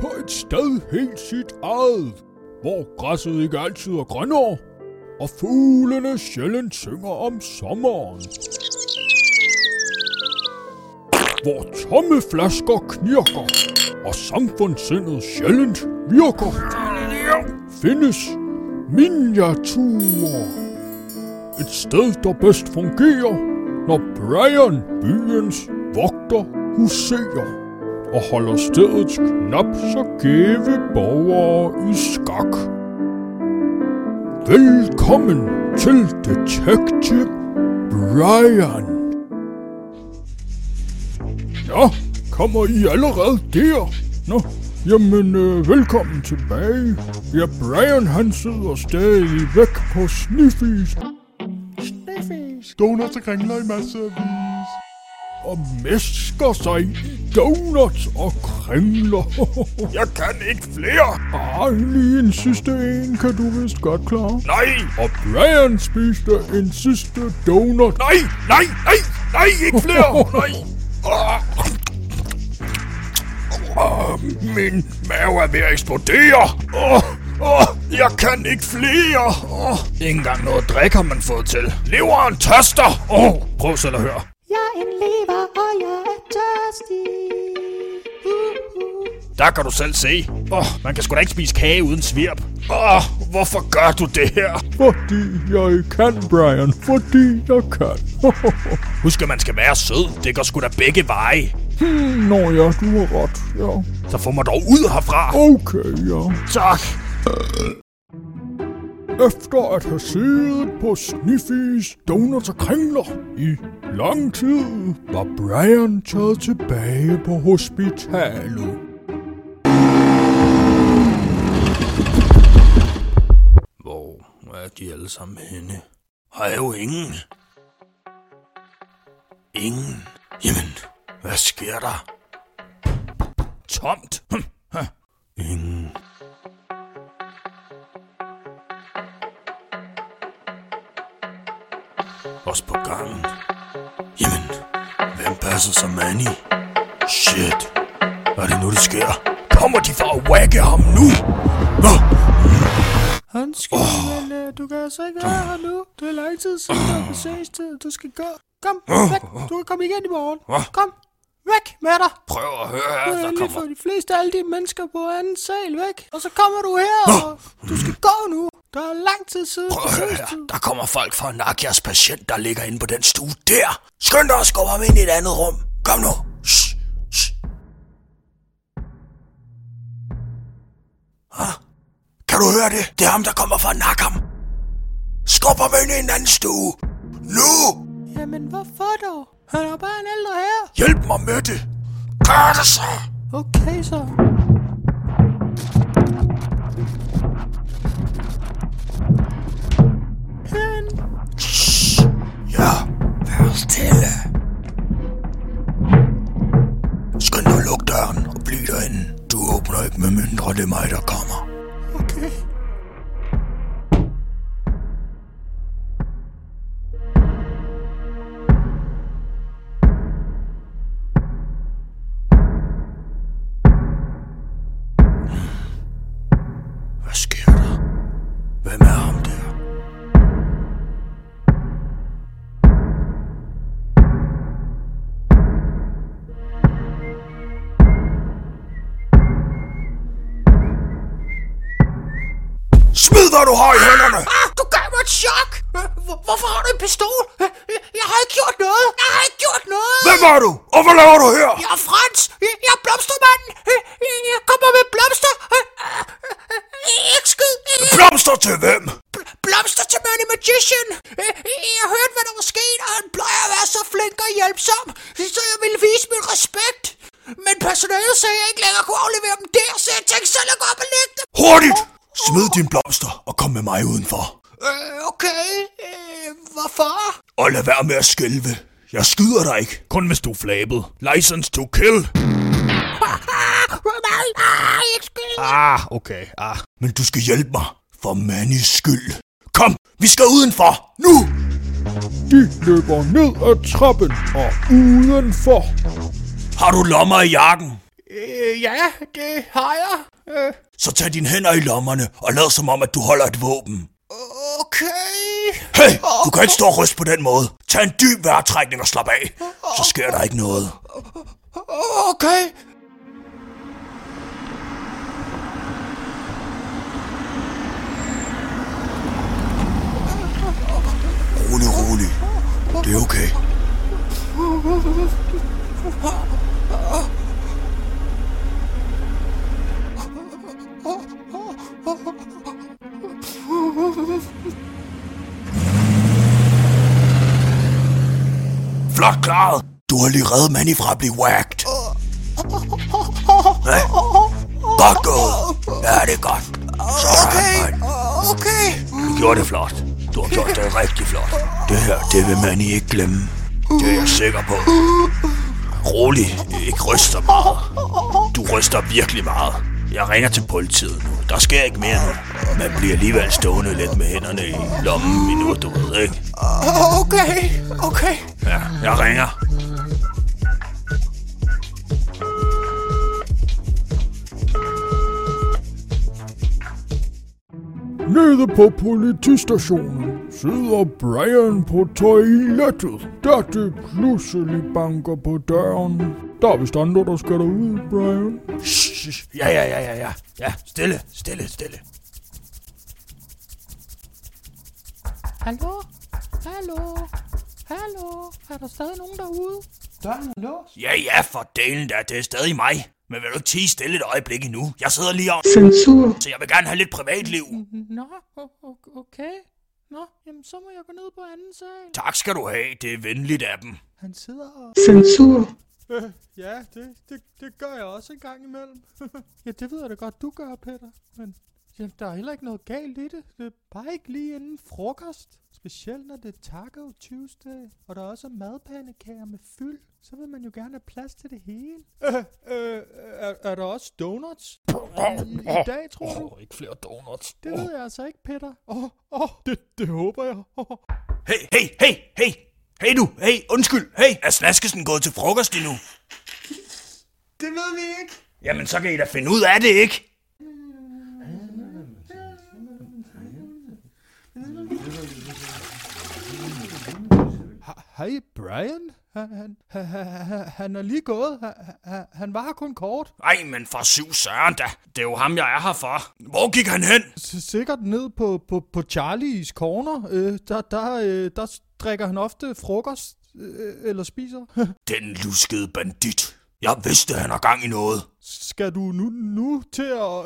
på et sted helt sit eget, hvor græsset ikke altid er grønnere, og fuglene sjældent synger om sommeren. Hvor tomme flasker knirker, og samfundssindet sjældent virker, findes miniaturer. Et sted, der bedst fungerer, når Brian, byens vogter, huserer og holder stedets knap så gæve borgere i skak. Velkommen til Detective Brian. Nå, kommer I allerede der? Nå, jamen øh, velkommen tilbage. Ja, Brian han sidder stadig væk på Sniffys. Sniffys. Donuts og kringler i massevis. Og mesker sig i donuts og kringler. Jeg kan ikke flere. Ej, lige en sidste en kan du vist godt klare. Nej, Og Brian spiste en sidste donut. nej, nej, nej, nej, ikke flere. Nej. Ah. Ah, min mave er ved at eksplodere. Åh, åh, jeg kan ikke flere. Åh, ikke engang noget drik har man fået til. Leveren tørster. Åh, prøv selv at høre. Jeg er en lever, og jeg er tørstig. Uh, uh. Der kan du selv se. Åh, man kan sgu da ikke spise kage uden svirp. Åh, hvorfor gør du det her? Fordi jeg kan, Brian. Fordi jeg kan. Husk, at man skal være sød. Det går sgu da begge veje. Nå ja, du har ret. Ja. Så få mig dog ud herfra. Okay, ja. Tak. Efter at have siddet på Sniffys donuts og kringler i lang tid, var Brian taget tilbage på hospitalet. Hvor er de alle sammen henne? Har jeg jo ingen. Ingen. Jamen, hvad sker der? Tomt. Hm, ingen. Også på gangen. Passer så Manny? Shit. Hvad er det nu, det sker? Kommer de for at wagge ham nu? Nå, Undskyld, oh. men du kan altså ikke være her nu. Det er lang tid siden, der er besøgstid. Du skal gå. Kom, væk. Du kan komme igen i morgen. Kom, væk med dig. prøv at høre her. er Der kommer... for de fleste af alle de mennesker på anden sal væk. Og så kommer du her, og du skal gå nu. Der er lang tid siden Prøv at høre her. Der kommer folk fra Nakias patient, der ligger inde på den stue der. Skynd dig at skubbe ham ind i et andet rum. Kom nu. Shh, shh. Huh? Kan du høre det? Det er ham, der kommer fra Nakam. Skub ham ind i en anden stue. Nu! Jamen, hvorfor dog? Han er bare en ældre her. Hjælp mig med det. Gør det så. Okay, så. Fortælle. stille. Skynd dig at lukke døren og bliv derinde. Du åbner ikke med mindre, det er mig, der kommer. Hvad du har i hænderne! Ah, du gav mig et chok! Hvor- Hvorfor har du en pistol? Jeg har ikke gjort noget! Jeg har ikke gjort noget! Hvem er du? Og hvad laver du her? Jeg er Frans! Jeg er blomstermanden! Jeg kommer med blomster! Ikke skyd! Blomster til hvem? Mig udenfor. Øh, okay. Øh, hvorfor? Og lad være med at skælve. Jeg skyder dig ikke. Kun hvis du er flabet. License to kill. Nej, nej, ikke skyd. Ah, okay. Ah. Men du skal hjælpe mig. For Mannys skyld. Kom, vi skal udenfor. Nu! De løber ned ad trappen og udenfor. Har du lommer i jakken? Øh, ja, det har jeg. Øh, Så tag dine hænder i lommerne og lad som om, at du holder et våben. okay. Hey, du kan ikke stå og ryste på den måde. Tag en dyb vejrtrækning og slap af. Så sker der ikke noget. Okay. Rolig, rolig. Det er okay. Klaret. Du har lige reddet Manny fra at blive whacked. Ja. Godt gået. Ja, det er godt. Sådan, mand. Okay. Du gjorde det flot. Du har gjort det rigtig flot. Det her, det vil man ikke glemme. Det er jeg sikker på. Rolig, ikke ryster meget. Du ryster virkelig meget. Jeg ringer til politiet nu. Der sker ikke mere nu. Man bliver alligevel stående lidt med hænderne i lommen endnu, du ved, ikke? Okay. Okay. Ja, jeg ringer. Nede på politistationen sidder Brian på toilettet, da det pludselig banker på døren. Der er vist andre, der skal derud, Brian. Shh, shh. Ja, ja, ja, ja, ja. Ja, stille, stille, stille. Hallo? Hallo? Hallo? Er der stadig nogen derude? Døren er låst. Ja, ja, for delen da. Det er stadig mig. Men vil du ikke tige stille et øjeblik endnu? Jeg sidder lige om, Censur. så jeg vil gerne have lidt privatliv. Nå, o- o- okay. Nå, jamen så må jeg gå ned på anden sal. Tak skal du have. Det er venligt af dem. Han sidder og... Censur. Øh, ja, det, det, det gør jeg også en gang imellem. ja, det ved jeg da godt, du gør, Peter. Men jamen, der er heller ikke noget galt i det. Det er bare ikke lige inden frokost. Specielt når det er Taco Tuesday, og der også er madpandekager med fyld. Så vil man jo gerne have plads til det hele. Øh, øh, er, er der også donuts? I, I dag, tror du? ikke flere donuts. Det ved jeg altså ikke, Peter. Åh, oh, oh, det, det håber jeg. Oh. Hey, hey, hey, hey. Hey du, hey, undskyld. Hey, er Snaskesen gået til frokost endnu? Det ved vi ikke. Jamen, så kan I da finde ud af det, ikke? Hej, Brian. Han, han, han, han er lige gået. Han, han, var kun kort. Ej, men for syv søren da. Det er jo ham, jeg er her for. Hvor gik han hen? S- Sikkert ned på, på, på Charlies corner. Øh, der, der, øh, der drikker han ofte frokost. Øh, eller spiser. Den luskede bandit. Jeg vidste, han har gang i noget. Skal du nu, nu til at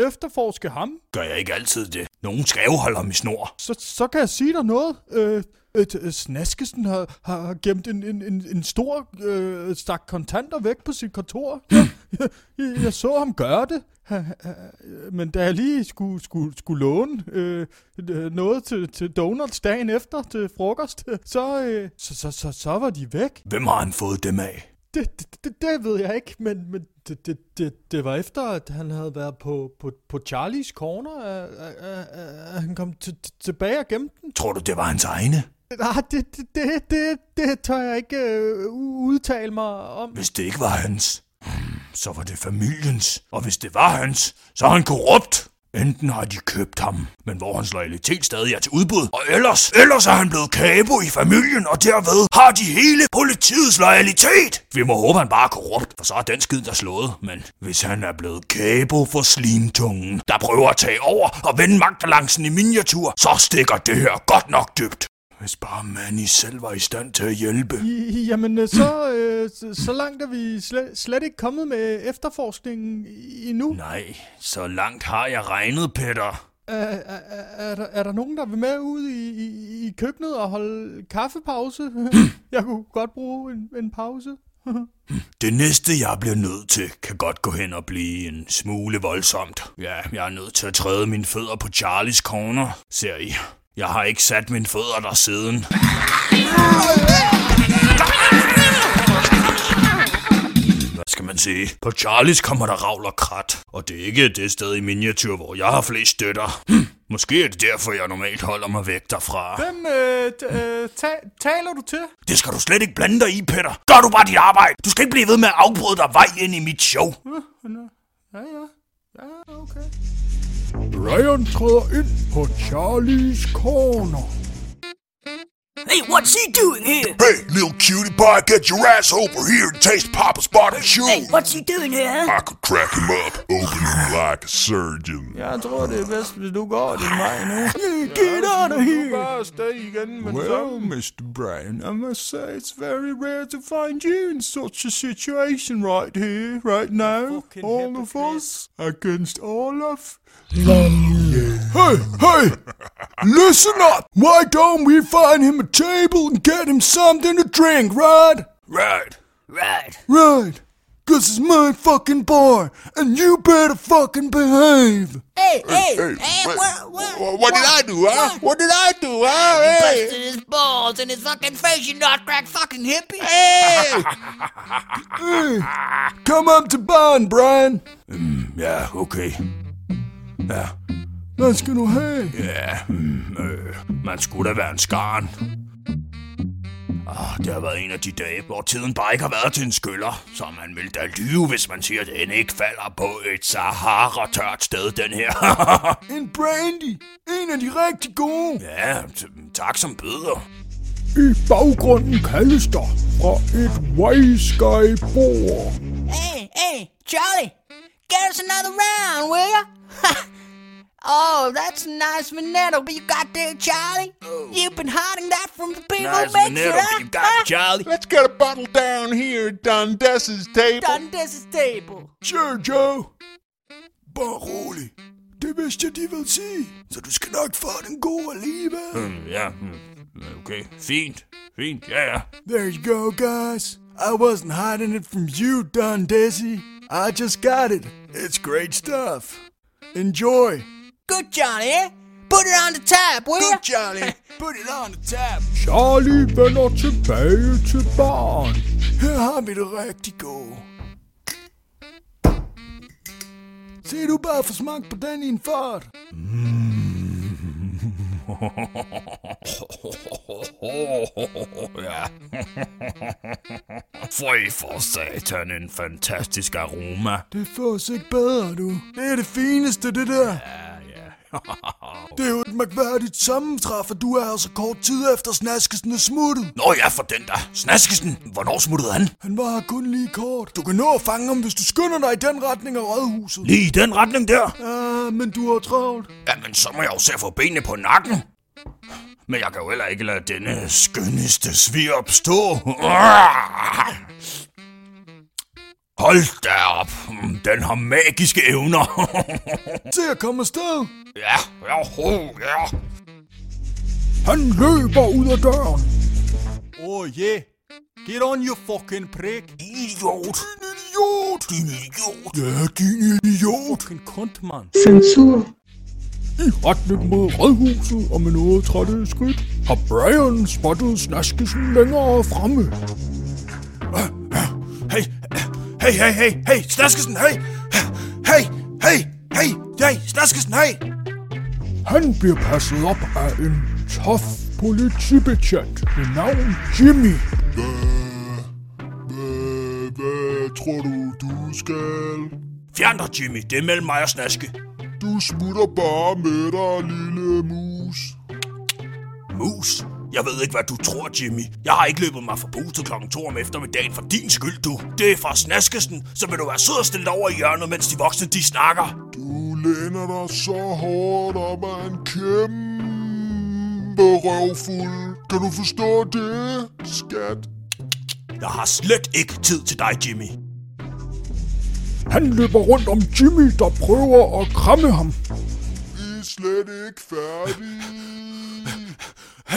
øh, efterforske ham? Gør jeg ikke altid det? Nogen skal jo holde ham i snor. Så, så kan jeg sige dig noget. Øh, øh, Snaskesen har, har gemt en, en, en, en stor øh, stak kontanter væk på sit kontor. Jeg, jeg, jeg så ham gøre det. Men da jeg lige skulle, skulle, skulle låne øh, noget til, til donuts dagen efter til frokost, så, øh, så, så, så, så var de væk. Hvem har han fået dem af? Det, det, det, det ved jeg ikke, men, men det, det, det, det var efter, at han havde været på, på, på Charlies corner, at, at, at, at han kom t- tilbage og gemte den. Tror du, det var hans egne? Nej, det, det, det, det, det tør jeg ikke øh, udtale mig om. Hvis det ikke var hans, hmm, så var det familiens. Og hvis det var hans, så er han korrupt. Enten har de købt ham, men hvor hans loyalitet stadig er til udbud, og ellers, ellers er han blevet kabo i familien, og derved har de hele politiets loyalitet. Vi må håbe, han bare er korrupt, for så er den skid der slået. Men hvis han er blevet kabo for slimtungen, der prøver at tage over og vende magtbalancen i miniatur, så stikker det her godt nok dybt. Hvis bare Manny selv var i stand til at hjælpe. I, jamen, øh, så, øh, så, så langt er vi slet, slet ikke kommet med efterforskningen endnu. Nej, så langt har jeg regnet, Peter. Er, er, er, er, der, er der nogen, der vil med ud i, i, i køkkenet og holde kaffepause? jeg kunne godt bruge en, en pause. Det næste, jeg bliver nødt til, kan godt gå hen og blive en smule voldsomt. Ja, jeg er nødt til at træde mine fødder på Charlies corner, ser I. Jeg har ikke sat mine fødder der siden. Hvad skal man sige? På Charlies kommer der ravl og krat, og det er ikke det sted i miniatyr, hvor jeg har flest støtter. Hm. Måske er det derfor, jeg normalt holder mig væk derfra. Hvem øh, øh, ta- taler du til? Det skal du slet ikke blande dig i, Peter. Gør du bare dit arbejde. Du skal ikke blive ved med at afbryde dig vej ind i mit show. Ja, ja. Ja, okay. Brian træder ind på Charlies corner. Hey, what's he doing here? Hey, little cutie pie, get your ass over here and taste Papa's bottom shoe. Hey, what's he doing here? I could crack him up, open him like a surgeon. Jeg tror, det er bedst, hvis du går din vej nu. Get out of here. Bare stay Well, Mr. Brian, I must say it's very rare to find you in such a situation right here, right now. Fucking all of us against all of Hey, hey! Listen up! Why don't we find him a table and get him something to drink, right? Right. Right. Right. Cause it's my fucking bar, and you better fucking behave. Hey, hey, Hey, hey, wait, what, what, wha- what did I do, huh? What did I do, huh? Hey, Busted his balls in his fucking face, you not crack fucking hippie. hey! Hey, come up to barn, Brian. Mm, yeah, okay. Ja, Hvad skal du have? ja, mm, øh, man skulle da være en skarn. Ah, det har været en af de dage, hvor tiden bare ikke har været til en skyller. Så man vil da lyve, hvis man siger, at den ikke falder på et Sahara-tørt sted, den her. En brandy. En af de rigtig gode. ja, t- tak som bøder. I baggrunden kaldes der fra et Waysky-bord. Hey, hey, Charlie, get us another round, will ya? oh, that's a nice Minetto you got there, Charlie. You've been hiding that from the people Nice who makes minute, it, huh? you got Charlie. Let's get a bottle down here at Dundess's table. Done table. Sure, Joe. Bare rolig. Det vidste jeg, de ville sige. Så du skal nok få den gode alligevel. Mm, ja, mm, okay, fint, fint, ja, ja. There you go, guys. I wasn't hiding it from you, Don Desi. I just got it. It's great stuff. Enjoy. Good, Johnny? Put it on the tap, will ya? Johnny. Put it on the tap. Charlie vender tilbage til barn. Her har vi det rigtig gode. Se du bare få smag på den i en fart. ja. Føj for satan, en fantastisk aroma. Det fås ikke bedre, du. Det er det fineste, det der. Ja. Det er jo et mærkværdigt sammentræf, at du er her så kort tid efter Snaskesen er smuttet. Nå ja, for den der. Snaskesen, hvornår smuttede han? Han var her kun lige kort. Du kan nå at fange ham, hvis du skynder dig i den retning af rådhuset. Lige i den retning der? Ja, men du har travlt. Jamen, så må jeg jo se at få benene på nakken. Men jeg kan jo heller ikke lade denne skønneste svir opstå. Hold da op. Den har magiske evner. Se at komme afsted. ja, ja, ho, ja. Han løber ud af døren. Oh yeah. Get on your fucking prick. Idiot. Idiot. Din idiot. Ja, din idiot. Fucking kunt, mand. Censur. I retning mod rådhuset og med noget trætte skridt har Brian spottet Snaskesen længere fremme. Hey, hey, hey, hey, hey, Snaskesen, hey. Hey, hey, hey, hey, Snaskesen, hey. Han bliver passet op af en tof politibetjent ved navn Jimmy. Hvad, hvad tror du, du skal? Fjern dig, Jimmy. Det er mellem mig og Snaske. Du smutter bare med dig, lille mus. Mus. Jeg ved ikke, hvad du tror, Jimmy. Jeg har ikke løbet mig fra huset klokken 2 om eftermiddagen for din skyld, du. Det er fra Snaskesen, så vil du være sød og stille over i hjørnet, mens de voksne de snakker. Du læner dig så hårdt op af en kæmpe røvfuld. Kan du forstå det, skat? Jeg har slet ikke tid til dig, Jimmy. Han løber rundt om Jimmy, der prøver at kramme ham. Vi er slet ikke færdige.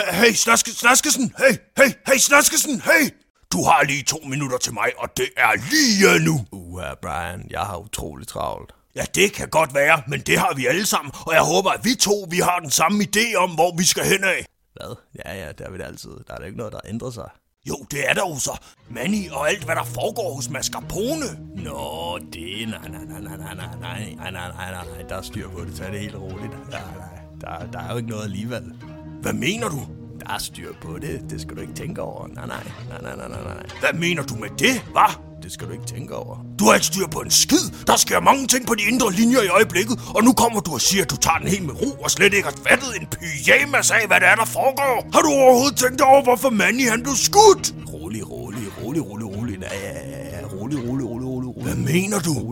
Hey, Snaske, Snaskesen, hey, hey, hey, Snaskesen, hey! Du har lige to minutter til mig, og det er lige nu. Uha, Brian, jeg har utrolig travlt. Ja, det kan godt være, men det har vi alle sammen, og jeg håber, at vi to vi har den samme idé om, hvor vi skal hen af. Hvad? Ja, ja, det er vi da altid. Der er da ikke noget, der ændrer sig. Jo, det er der jo så. Manny og alt, hvad der foregår hos Mascarpone. Nå, det... Nej, nej, nej, nej, nej, nej, nej, nej, nej, nej, nej, nej, der er styr på det. Tag det helt roligt. Ja, nej. Der, der er jo ikke noget alligevel. Hvad mener du? Der er styr på det. Det skal du ikke tænke over. Nej, nej. Nej, nej, nej, nej, nej. Hvad mener du med det, hva'? Det skal du ikke tænke over. Du har ikke styr på en skid. Der sker mange ting på de indre linjer i øjeblikket, og nu kommer du og siger, at du tager den helt med ro og slet ikke har fattet en pyjamas af, hvad der er, der foregår. Har du overhovedet tænkt over, hvorfor Manny han blev skudt? Rolig, rolig, rolig, rolig, rolig. Ja, ja, ja. Rolig, rolig, rolig, rolig, rolig. Hvad mener du?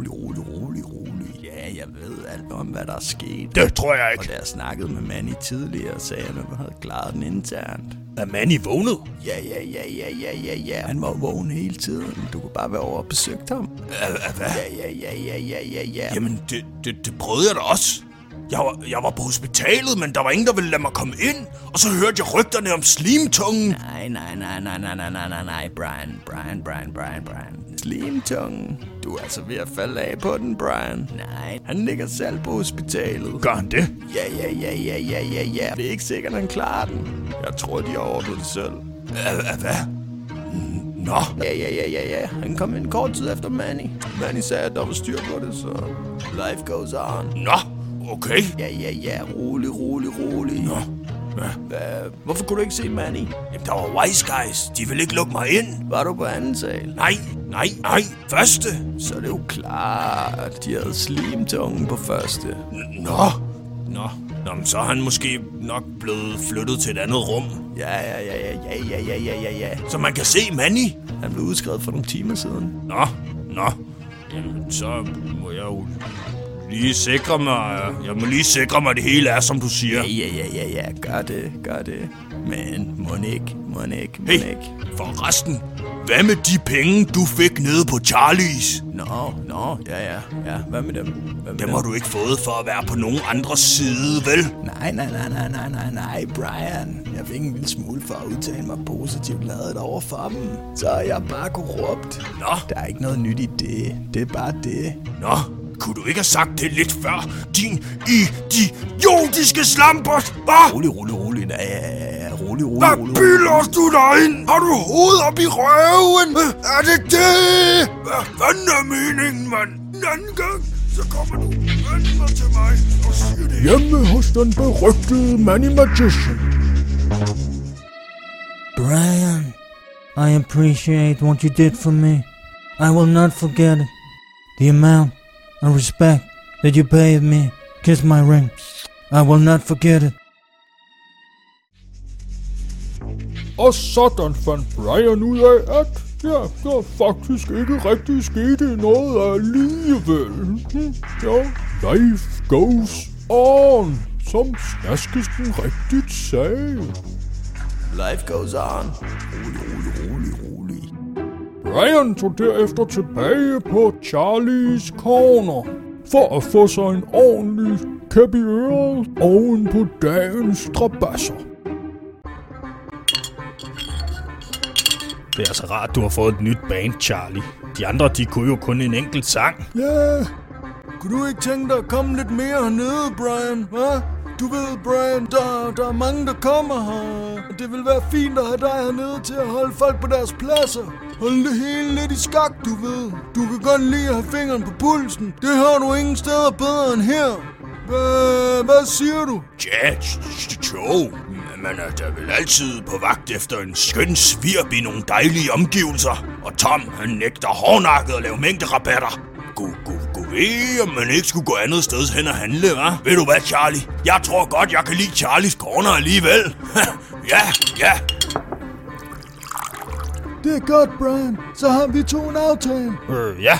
Om, hvad der er sket. Det tror jeg Og ikke. da jeg snakkede med Manny tidligere, sagde han, at han havde klaret den internt. Er Manny vågnet? Ja, ja, ja, ja, ja, ja, ja. Han var vågen hele tiden. Du kunne bare være over og besøge ham. Hvad? Ja, ja, ja, ja, ja, ja, ja. Jamen, det, det, det prøvede jeg da også. Jeg var, jeg var på hospitalet, men der var ingen, der ville lade mig komme ind. Og så hørte jeg rygterne om slimtungen. Nej, nej, nej, nej, nej, nej, nej, nej, nej, Brian, Brian, Brian, Brian, Brian. Slimtungen. Du er altså ved at falde af på den, Brian. Nej, han ligger selv på hospitalet. Gør han det? Ja, ja, ja, ja, ja, ja, ja. Det er ikke sikkert, han klarer den. Jeg tror, de har ordnet det selv. Hvad? Nå, Ja, ja, ja, ja, ja. Han kom ind kort tid efter Manny. Manny sagde, at der var styr på det, så life goes on. nå, okay. Ja, ja, ja. Rolig, rolig, rolig. Nå. Hvad? Hvorfor kunne du ikke se Manny? Jamen, der var wise guys. De ville ikke lukke mig ind. Var du på anden sal? Nej, nej, nej. Første. Så er det jo klart, de havde slimtungen på første. Nå. Nå. Nå, men så er han måske nok blevet flyttet til et andet rum. Ja, ja, ja, ja, ja, ja, ja, ja, ja, ja. Så man kan se Manny. Han blev udskrevet for nogle timer siden. Nå, nå. Jamen, så må jeg jo lige sikre mig... Jeg må lige sikre mig, at det hele er, som du siger. Ja, ja, ja, ja, ja. Gør det, gør det. Men må ikke, må ikke, må Hey, ikke. forresten. Hvad med de penge, du fik nede på Charlies? Nå, nå, ja, ja, ja. Hvad med dem? Hvad med Dem har du ikke fået for at være på nogen andres side, vel? Nej, nej, nej, nej, nej, nej, nej, Brian. Jeg fik en lille smule for at udtale mig positivt ladet over for dem. Så er jeg bare korrupt. Nå, Der er ikke noget nyt i det. Det er bare det. nå. Kunne du ikke have sagt det lidt før, din idiotiske slampert? Hvad? Rolig, rolig, rolig. Ja, ja, ja. Rolig, rolig, Hvad rolig. bilder du dig ind? Har du hovedet op i røven? Er det det? Hvad fanden er meningen, mand? En anden gang, så kommer du fandme til mig og siger det. Hjemme hos den berygtede Manny Magician. Brian, I appreciate what you did for me. I will not forget it. The amount of respect that you paid me. Kiss my ring. I will not forget it. Og sådan fandt Brian ud af, at ja, der faktisk ikke rigtig skete noget alligevel. Ja, life goes on, som snaskesken rigtigt sagde. Life goes on. Rolig, rolig, rolig, rolig. Brian tog derefter tilbage på Charlies Corner for at få sig en ordentlig kæp i øret oven på dagens strabasser. Det er altså rart, du har fået et nyt band, Charlie. De andre, de kunne jo kun en enkelt sang. Ja. Kunne du ikke tænke dig at komme lidt mere hernede, Brian? Hva? Du ved, Brian, der, der er mange, der kommer her. Det vil være fint at have dig hernede til at holde folk på deres pladser. Hold det hele lidt i skak, du ved. Du kan godt lide at have fingeren på pulsen. Det har du ingen steder bedre end her. Hvad, hvad siger du? Ja, jo. Man er da vel altid på vagt efter en skøn svirp i nogle dejlige omgivelser. Og Tom, han nægter hårdnakket at lave mængderabatter. Gud, gud, gud ved, om man ikke skulle gå andet sted hen og handle, hva'? Ved du hvad, Charlie? Jeg tror godt, jeg kan lide Charlies corner alligevel. ja, ja. Det er godt, Brian. Så har vi to en aftale. Øh, ja.